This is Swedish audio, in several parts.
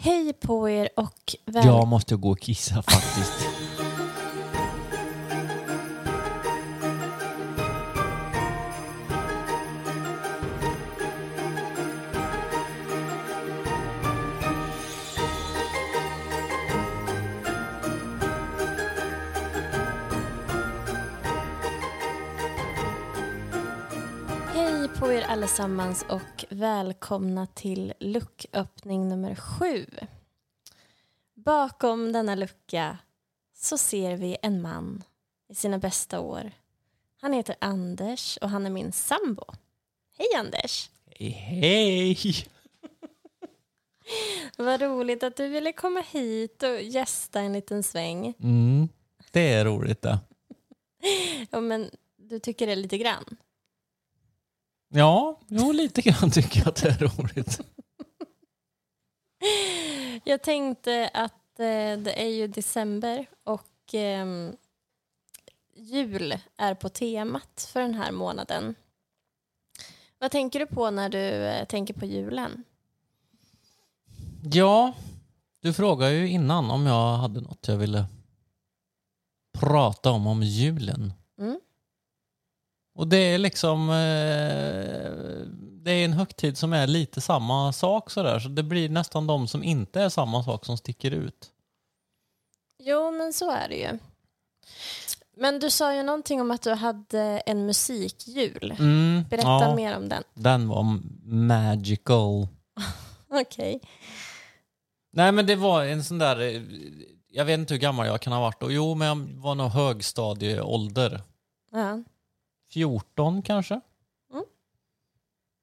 Hej på er och väl... Jag måste gå och kissa faktiskt. på er allesammans och välkomna till lucköppning nummer sju. Bakom denna lucka så ser vi en man i sina bästa år. Han heter Anders och han är min sambo. Hej Anders! Hej, hej! Vad roligt att du ville komma hit och gästa en liten sväng. Mm, det är roligt det. Ja, men du tycker det lite grann? Ja, jo, lite grann tycker jag att det är roligt. Jag tänkte att eh, det är ju december och ehm, jul är på temat för den här månaden. Vad tänker du på när du eh, tänker på julen? Ja, du frågade ju innan om jag hade något jag ville prata om om julen. Och det är liksom... Eh, det är en högtid som är lite samma sak sådär. Så det blir nästan de som inte är samma sak som sticker ut. Jo, men så är det ju. Men du sa ju någonting om att du hade en musikjul. Mm, Berätta ja, mer om den. Den var magical. Okej. Nej men det var en sån där... eh, Jag vet inte hur gammal jag kan ha varit då. Jo, men jag var nog högstadieålder. Ja. 14 kanske. Mm.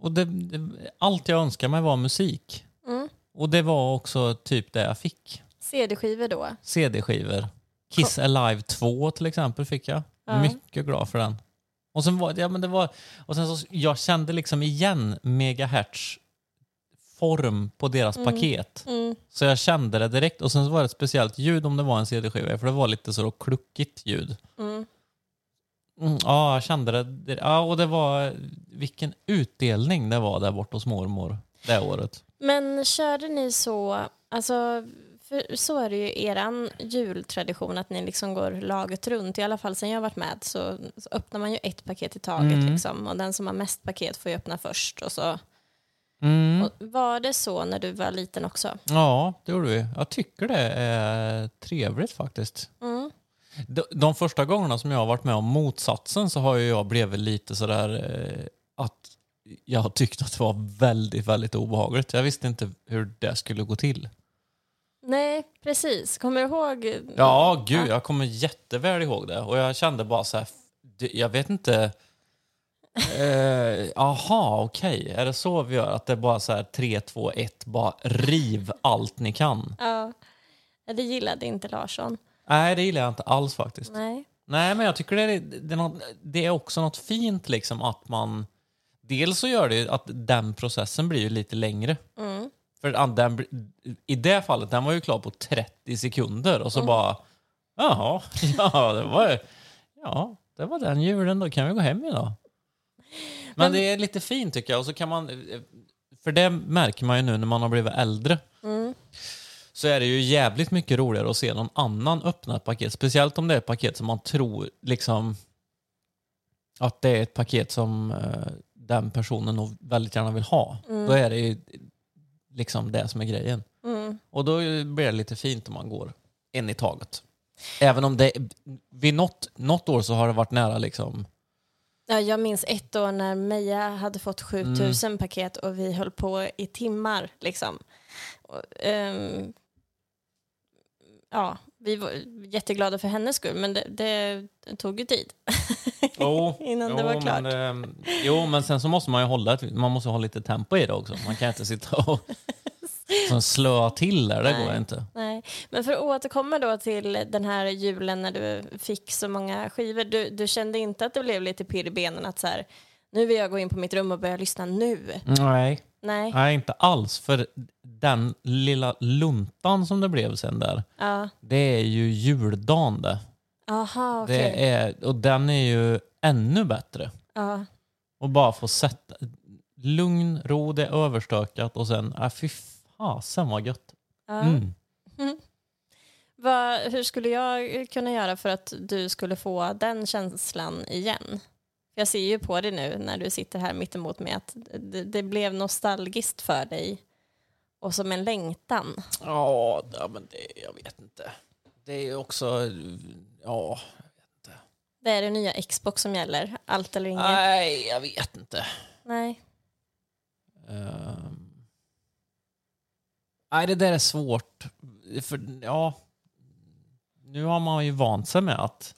Och det, det, allt jag önskade mig var musik. Mm. Och det var också typ det jag fick. CD-skivor då? CD-skivor. Kiss Alive 2 till exempel fick jag. Ja. Mycket glad för den. Och sen var ja, men det var, och sen så, jag kände liksom igen megahertz form på deras paket. Mm. Så jag kände det direkt. Och sen så var det ett speciellt ljud om det var en CD-skiva. För det var lite så kluckigt ljud. Mm. Mm, ja, jag kände det. Ja, och det var... Vilken utdelning det var där borta hos mormor det året. Men körde ni så, alltså, för så är det ju eran jultradition att ni liksom går laget runt. I alla fall sen jag varit med så, så öppnar man ju ett paket i taget Mm. liksom. Och den som har mest paket får ju öppna först. Och så. Mm. Och var det så när du var liten också? Ja, det gjorde vi. Jag tycker det är trevligt faktiskt. Mm. De, de första gångerna som jag har varit med om motsatsen så har ju jag blivit lite sådär eh, att jag har tyckt att det var väldigt, väldigt obehagligt. Jag visste inte hur det skulle gå till. Nej, precis. Kommer du ihåg? Ja, gud, jag kommer jätteväl ihåg det. Och jag kände bara så här, jag vet inte. Eh, aha, okej. Är det så vi gör? Att det är bara så här 3, 2, 1, bara riv allt ni kan? Ja. Ja, Det gillade inte Larsson. Nej, det gillar jag inte alls faktiskt. Nej. Nej, men jag tycker det är, det, är något, det är också något fint liksom att man... Dels så gör det att den processen blir ju lite längre. Mm. För den, i det fallet, den var ju klar på 30 sekunder och så bara... Jaha, ja det var Ja, det var den julen, då kan vi gå hem idag. Men det är lite fint tycker jag. Och så kan man... För det märker man ju nu när man har blivit äldre. Mm. Så är det ju jävligt mycket roligare att se någon annan öppna ett paket. Speciellt om det är ett paket som man tror liksom att det är ett paket som eh, den personen nog väldigt gärna vill ha. Då är det ju liksom det som är grejen. Mm. Och då blir det lite fint om man går en i taget. Även om det vid något, något år så har det varit nära liksom Ja, jag minns ett år när Meja hade fått 7000 Mm. paket och vi höll på i timmar. Liksom. Och, ehm, ja, vi var jätteglada för hennes skull, men det, det tog ju tid. Jo, Innan det var klart. Men, ehm, jo, men sen så måste man ju hålla, man måste ha lite tempo i det också. Man kan inte sitta och som slöa till där, det Nej. går inte. Nej. Men för att återkomma då till den här julen när du fick så många skivor. Du, du kände inte att det blev lite pirr i benen att så här, nu vill jag gå in på mitt rum och börja lyssna nu? Nej, Nej. nej inte alls. För den lilla luntan som det blev sen där, Ja. det är ju juldagen det. Aha, okej. det är, och den är ju ännu bättre. Ja. Och bara få sätta lugn, ro, det är överstökat och sen, äh, fy fasen vad gött. Ja. Mm. Vad, hur skulle jag kunna göra för att du skulle få den känslan igen? Jag ser ju på dig nu när du sitter här mittemot mig att det, det blev nostalgiskt för dig och som en längtan. Ja, ja, men det, jag vet inte. Det är också... Ja, Det är det nya Xbox som gäller, allt eller inget. nej, jag vet inte. Nej. Ehm. nej, det där är svårt. För, ja, nu har man ju vant sig med att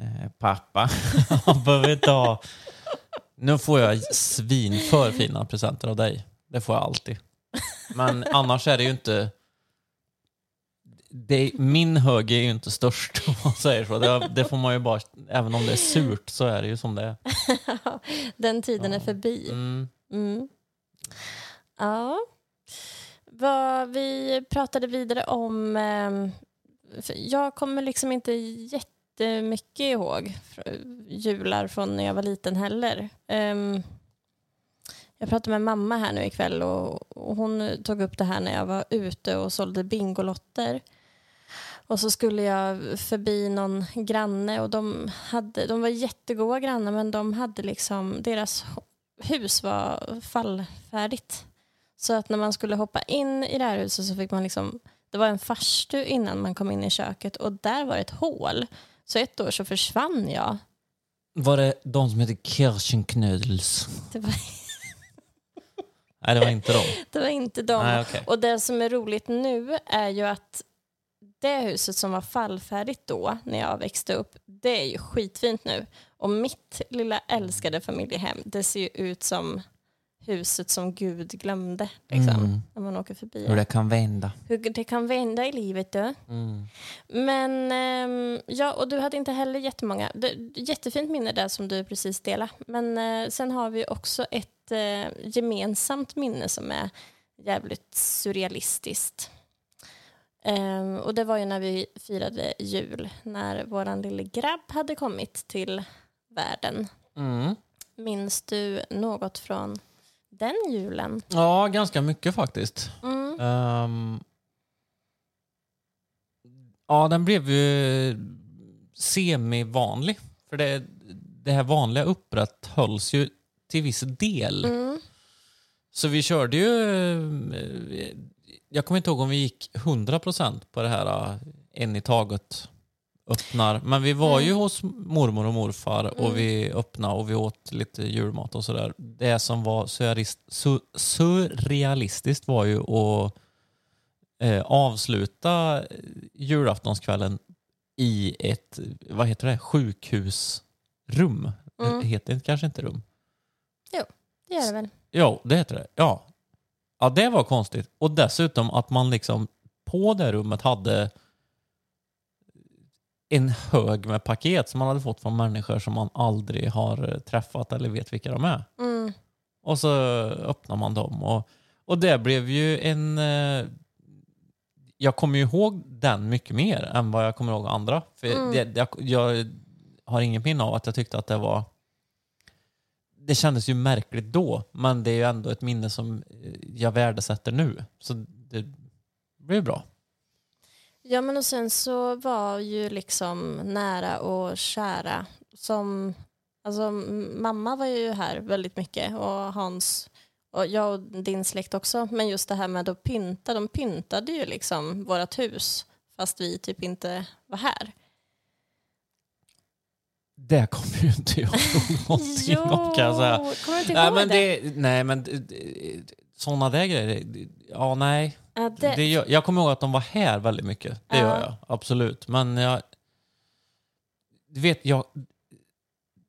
eh, pappa, han behöver inte ha... Nu får jag svin för fina presenter av dig. Det får jag alltid. Men annars är det ju inte... Det, min hög är ju inte störst om man säger så. Det, det får man ju bara... Även om det är surt så är det ju som det är. Den tiden är Ja. förbi. Mm. Mm. Ja. Vad vi pratade vidare om... för jag kommer liksom inte jättemycket ihåg jular från när jag var liten heller. Um, jag pratade med mamma här nu ikväll och, och hon tog upp det här när jag var ute och sålde Bingolotter. Och så skulle jag förbi någon granne och de, hade, de var jättegoda grannar men de hade liksom, deras hus var fallfärdigt. Så att när man skulle hoppa in i det här huset så fick man liksom, det var en farstu innan man kom in i köket och där var ett hål. Så ett år så försvann jag. Var det de som heter Kirchenknödels? Det var, Nej, det var inte de. det var inte dem. Nej, okej. Och det som är roligt nu är ju att det huset som var fallfärdigt då, när jag växte upp, det är ju skitfint nu. Och mitt lilla älskade familjehem, det ser ju ut som huset som Gud glömde, liksom, Mm. när man åker förbi. Hur det kan vända. Hur det kan vända i livet du. Mm. Men ehm, ja, och du hade inte heller jättemånga. Det, jättefint minne där som du precis delade. Men eh, sen har vi också ett eh, gemensamt minne som är jävligt surrealistiskt. Ehm, och det var ju när vi firade jul, när våran lille grabb hade kommit till världen. Mm. Minns du något från den julen? Ja, ganska mycket faktiskt. Mm. Ehm, ja, den blev ju semi-vanlig. För det, det här vanliga upprätthölls ju till viss del. Mm. Så vi körde ju... eh, Jag kommer inte ihåg om vi gick 100% på det här eh, en i taget öppnar. Men vi var ju hos mormor och morfar och vi öppnade och vi åt lite julmat och sådär. Det som var surrealist, su, surrealistiskt var ju att eh, avsluta julaftonskvällen i ett, vad heter det, sjukhusrum. Mm. Det heter det kanske inte rum. Det gör det väl? Jo, det heter det. Ja. ja, det var konstigt. Och dessutom att man liksom på det rummet hade en hög med paket som man hade fått från människor som man aldrig har träffat eller vet vilka de är. Mm. Och så öppnar man dem. Och, och det blev ju en... eh, Jag kommer ju ihåg den mycket mer än vad jag kommer ihåg andra. För Mm. det, jag, jag har ingen minne av att jag tyckte att det var... Det kändes ju märkligt då, men det är ju ändå ett minne som eh, jag värdesätter nu. Så det blev bra. Ja, men och sen så var ju liksom nära och kära som... Alltså mamma var ju här väldigt mycket och Hans och jag och din släkt också. Men just det här med att pynta, de pyntade ju liksom vårt hus fast vi typ inte var här. Det kommer ju inte jag ihåg någonting om kan jag säga. kommer du inte Nej men, det? nej, men det- sådana där grejer, ja nej. Ja, det, Det gör, jag kommer ihåg att de var här väldigt mycket. Det Ja. gör jag, absolut. Men jag... Vet, jag...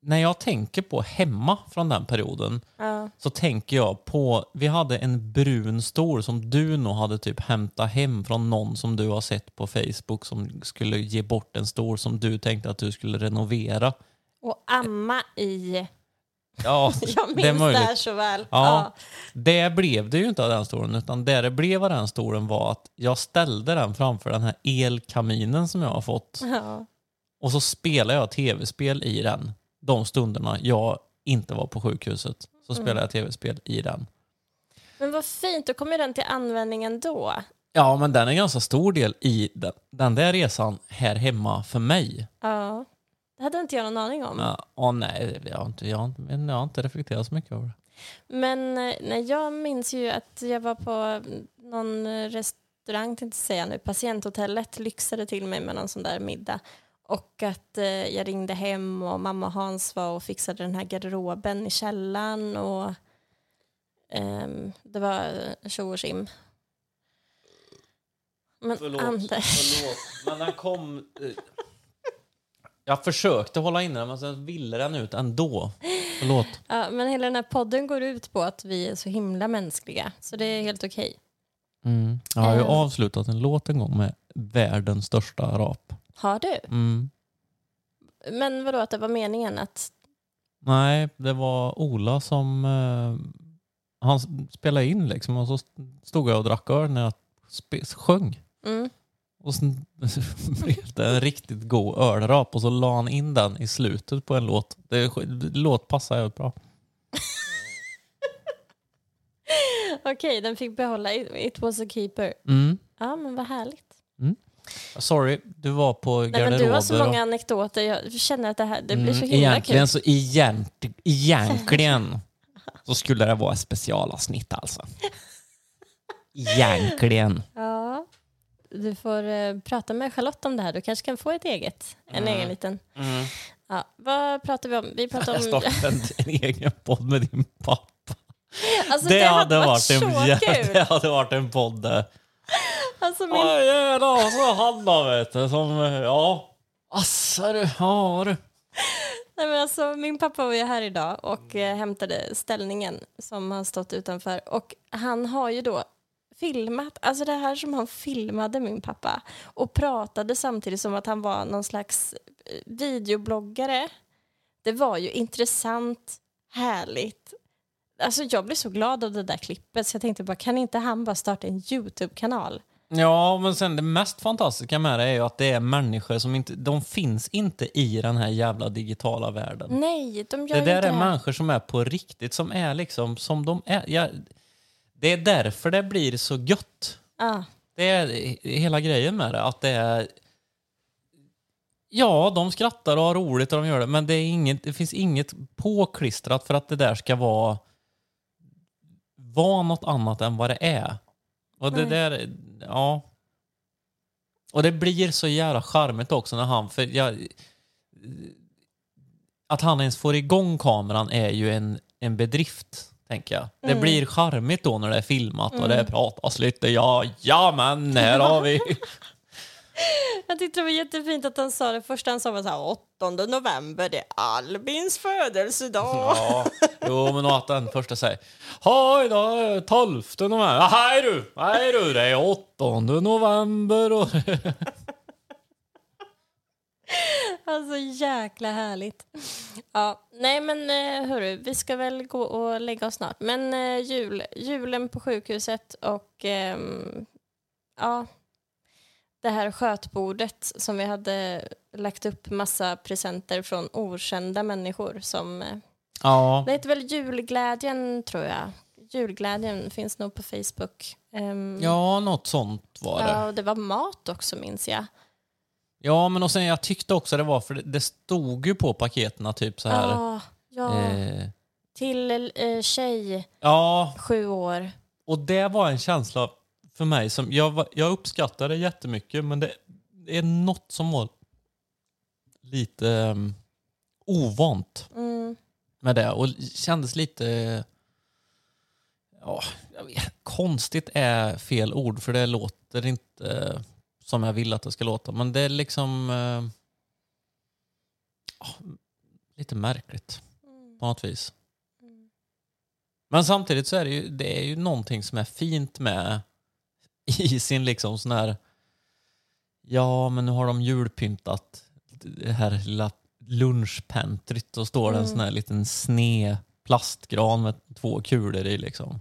När jag tänker på hemma från den perioden ja. så tänker jag på... Vi hade en brun stol som du nog hade typ hämtat hem från någon som du har sett på Facebook som skulle ge bort en stol som du tänkte att du skulle renovera. Och amma i... Ja, Jag det är minns det, möjligt. här så väl. Ja. Det blev det ju inte av den stolen, utan det det blev av den stolen var att jag ställde den framför den här elkaminen som jag har fått. Ja. Och så spelade jag tv-spel i den de stunderna jag inte var på sjukhuset. Så spelade jag tv-spel i den. Men vad fint, då kommer den till användning ändå. Ja, men den är en ganska stor del i den, den där resan här hemma för mig. Ja, det hade inte jag någon aning om. Ja, åh, nej, jag har, inte, jag, har inte, jag har inte reflekterat så mycket över det. Men eh, nej, jag minns ju att jag var på någon restaurang, tänkte jag säga nu, patienthotellet lyxade till mig med någon sån där middag. Och att eh, jag ringde hem och mamma och Hans var och fixade den här garderoben i källaren och ehm, det var tjo och tjim. Men Anders, förlåt. Men den kom... eh, Jag försökte hålla inne den, men sen ville den ut ändå. Förlåt. ja, men hela den här podden går ut på att vi är så himla mänskliga, så det är helt okej. Mm. Jag har ju Eh. avslutat en låt en gång med världens största rap. Har du? Mm. Men vadå att det var meningen att... Nej, det var Ola som... Eh, han spelade in liksom och så stod jag och drack öl när jag sjöng. Mm. Och sen blev det en riktigt god ölrap och så la han in den i slutet på en låt. Det, låt passar ju bra. Okej, den fick behålla it, was a keeper. Mm. Ja, men vad härligt. Sorry, du var på Nej, garderober. men du har så många anekdoter. Jag känner att det här det blir Mm, så himla egentligen kul. så egent, egentligen så skulle det vara ett specialavsnitt alltså. Egentligen. Ja. Du får eh, prata med Charlotte om det här. Du kanske kan få ett eget. En Mm. egen liten. Ja, vad pratar vi om? Vi pratar Jag om... startar en, en egen podd med din pappa. Alltså, det, hade varit, så en, kul. det hade varit en podd. Alltså, min... Ja, jävlar, så han då vet du. Som, ja. Asså du, ja du. Nej, men alltså, min pappa var ju här idag och eh, hämtade ställningen som har stått utanför. Och han har ju då filmat, alltså det här som han filmade min pappa och pratade samtidigt som att han var någon slags eh, videobloggare. Det var ju intressant, härligt. Alltså jag blev så glad av det där klippet så jag tänkte bara kan inte han bara starta en YouTube-kanal? Ja, men sen det mest fantastiska med det är ju att det är människor som inte, de finns inte i den här jävla digitala världen. Nej, de gör Det där inte är det. människor som är på riktigt, som är liksom som de är. Jag, det är därför det blir så gött. Ja, Det är hela grejen med det, att det är... Ja, de skrattar och har roligt och de gör det, men det, är inget, det finns inget påklistrat för att det där ska vara, vara något annat än vad det är. Och det Nej. där, ja. Och det blir så jävla charmigt också när han, för jag, att han ens får igång kameran är ju en, en bedrift, tänker jag. Det Mm. blir charmigt då när det är filmat och det pratas lite. Ja, ja men här har vi... Jag tyckte det var jättefint att han sa det första han sa var så här 8 november, det är Albins födelsedag. Ja, jo men att den första säger Hej då, 12 november. Hej du, hej du, det är 8 november. Och... Alltså jäkla härligt. Ja, nej men eh, hörru, vi ska väl gå och lägga oss snart. Men eh, jul, julen på sjukhuset och ehm, ja, det här skötbordet som vi hade lagt upp massa presenter från okända människor som eh, Ja, Det heter väl julglädjen, tror jag. Julglädjen finns nog på Facebook. Ehm, ja, något sånt var det. ja, och det var mat också, minns jag. Ja, men och sen jag tyckte också det var, för det, det stod ju på paketen typ så här. Ja, ja. Eh, till eh, tjej, ja, sju år. och det var en känsla för mig som, jag, var- jag uppskattar det jättemycket, men det, är något som var lite um, ovant. Mm. med det och kändes lite... Ja, jag vet, konstigt är fel ord för det låter inte som jag vill att det ska låta. Men det är liksom... eh, ja, lite märkligt på något vis. Men samtidigt så är det ju, det är ju någonting som är fint med i sin liksom sån här... Ja, men nu har de julpyntat det här lilla lunchpantryt och står det en sån här liten sned plastgran med två kulor i liksom.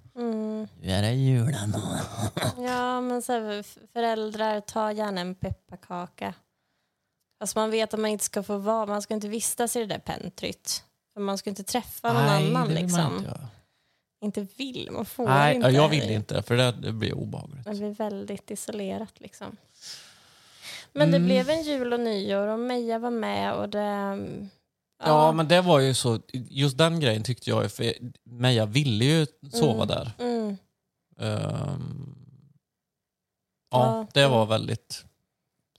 Nu är det julen. Ja, men så här, föräldrar, ta gärna en pepparkaka. Alltså man vet att man inte ska få vara, man ska inte vistas i det där pentryt. För man ska inte träffa någon annan det vill man liksom. inte göra. inte vill. Man får Nej, inte. jag vill inte för det, det blir obehagligt. Det blir väldigt isolerat liksom. Men det Mm. blev en jul och nyår och Meja var med och det... Ja, men det var ju så, just den grejen tyckte jag, för Meja ville ju sova Mm. där. Mm, Ehm, ja, det var väldigt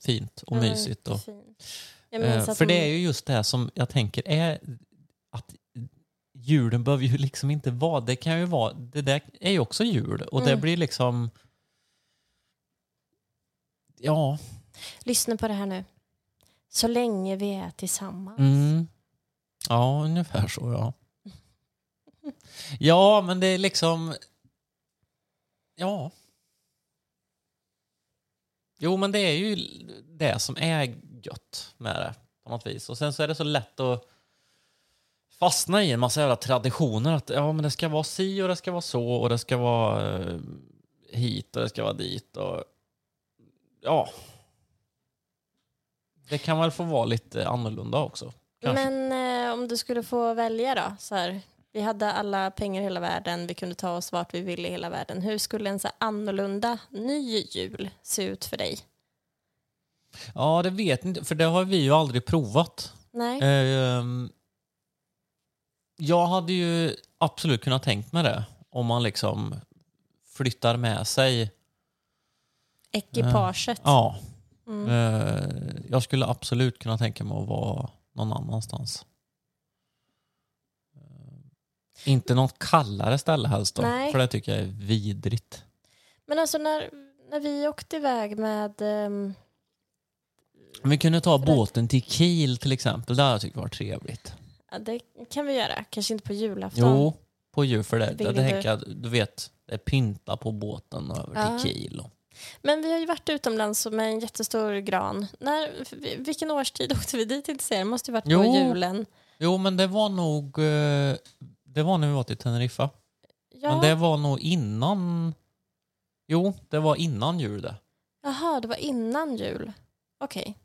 fint och mysigt. Och, eh, för det är ju just det som jag tänker är att julen behöver ju liksom inte vara, det kan ju vara, det där är ju också jul och det Mm. blir liksom, ja, Lyssna på det här nu. Så länge vi är tillsammans. Mm. Ja, ungefär så ja. Ja, men det är liksom... Ja. Jo, men det är ju det som är gött med det på något vis. Och sen så är det så lätt att fastna i en massa jävla traditioner. Att ja, men det ska vara si och det ska vara så och det ska vara eh, hit och det ska vara dit. Och, ja. Det kan väl få vara lite annorlunda också. Kanske. Men eh, om du skulle få välja då? Så här, vi hade alla pengar i hela världen, vi kunde ta oss vart vi ville i hela världen. Hur skulle en så annorlunda ny jul se ut för dig? Ja, det vet inte, för det har vi ju aldrig provat. Nej? Ehm, jag hade ju absolut kunnat tänkt mig det om man liksom flyttar med sig. Ekipaget? Ja, Mm. eh, jag skulle absolut kunna tänka mig att vara någon annanstans. Inte något kallare ställe helst då, Nej. för det tycker jag är vidrigt. Men alltså när, när vi åkte iväg med... ehm, Vi kunde ta båten till Kiel till exempel, det hade jag tyckt var trevligt. ja, det kan vi göra, kanske inte på julafton. Jo, på djur för det. Jag du? tänker att du vet, det är pynta på båten över Ja. till Kiel. Och. Men vi har ju varit utomlands med en jättestor gran. När, vilken årstid åkte vi dit inte Det måste ju varit på Jo. julen. Jo, men det var nog... eh, Det var när vi var till Teneriffa. Ja. Men det var nog innan... Jo, det var innan jul det. Jaha, det var innan jul. Okej.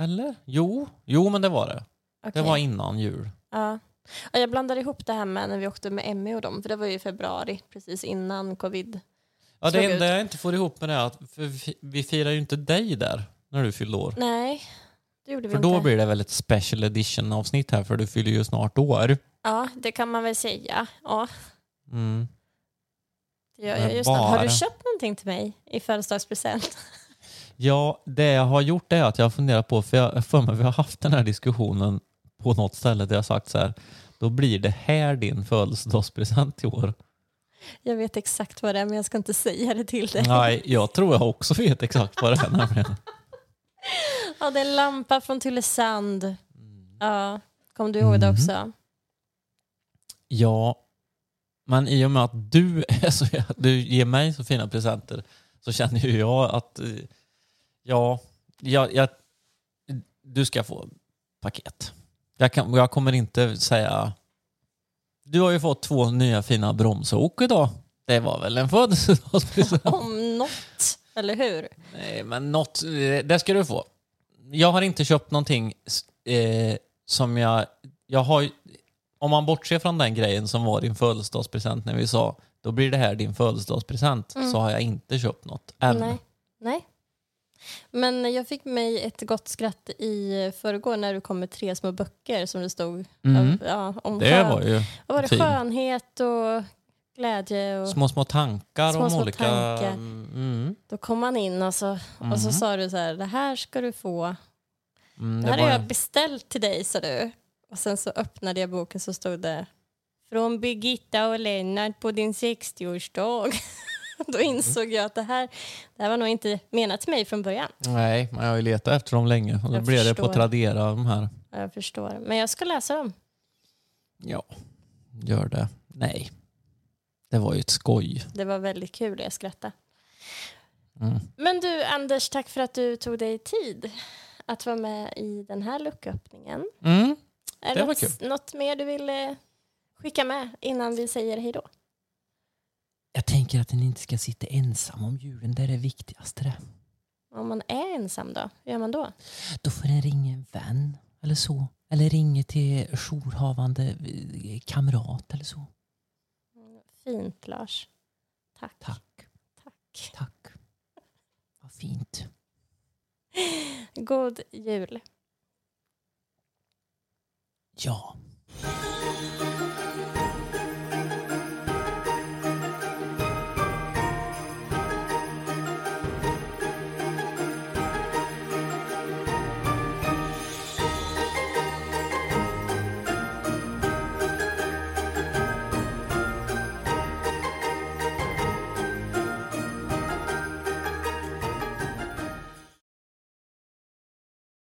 Eller? Jo, jo men det var det. Det okej. var innan jul. Ja. Ja, jag blandade ihop det här med när vi åkte med Emmy och dem, för det var ju i februari, precis innan covid. Ja, Slog det ut. enda jag inte får ihop med det är att för vi- vi firar ju inte dig där när du fyllde år. Nej, det gjorde vi För inte. då blir det väl ett special edition avsnitt här för du fyller ju snart år. Ja, det kan man väl säga. Ja, Mm. det gör Men jag just nu. Har du köpt någonting till mig i födelsedagspresent? Ja, det jag har gjort är att jag har funderat på, för jag för mig vi har haft den här diskussionen på något ställe där jag har sagt så här, då blir det här din födelsedagspresent i år. Jag vet exakt vad det är, men jag ska inte säga det till dig. Nej, jag tror jag också vet exakt vad det är nämligen. Ja, det är en lampa från Tylösand. Ja, kom du ihåg det Mhm. också? Ja, men i och med att du, är så, du ger mig så fina presenter så känner ju jag att eh, ja, jag, jag, du ska få paket. Jag, kan, jag kommer inte säga... Du har ju fått två nya fina bromsok idag. Det var väl en födelsedagspresent? Om något, eller hur? Nej, men något, eh, det ska du få. Jag har inte köpt någonting eh, som jag... jag har, om man bortser från den grejen som var din födelsedagspresent när vi sa då blir det här din födelsedagspresent Mm. så har jag inte köpt något än. Nej. Nej. Men jag fick mig ett gott skratt i förrgår när du kom med tre små böcker som det stod Mm. ja, om Det skön, var ju vad var det, fin. skönhet och glädje. Och, små, små tankar Små, om små olika... tankar. Mm, Då kom man in och så, och så Mhm. sa du så här, det här ska du få. mm, Det det här var har jag beställt till dig, sa du. Och sen så öppnade jag boken så stod det från Birgitta och Lennart på din 60-årsdag. Då insåg jag att det här, det här var nog inte menat till mig från början. Nej, men jag har ju letat efter dem länge och då Jag blev det på. Tradera de här. Ja, Jag förstår. Men jag ska läsa dem. Ja, gör det. Nej, det var ju ett skoj. Det var väldigt kul, jag skrattade. Mm. Men du Anders, tack för att du tog dig tid att vara med i den här lucköppningen. Mm. Är Det var något, något mer du vill eh, skicka med innan vi säger hej då? Jag tänker att den inte ska sitta ensam om julen, det är det viktigaste. Det. Om man är ensam då, hur gör man då? Då får den ringa en vän eller så. Eller ringa till jourhavande eh, kamrat eller så. fint, Lars. Tack. Tack. Tack. Tack. Vad fint. God jul. 叫。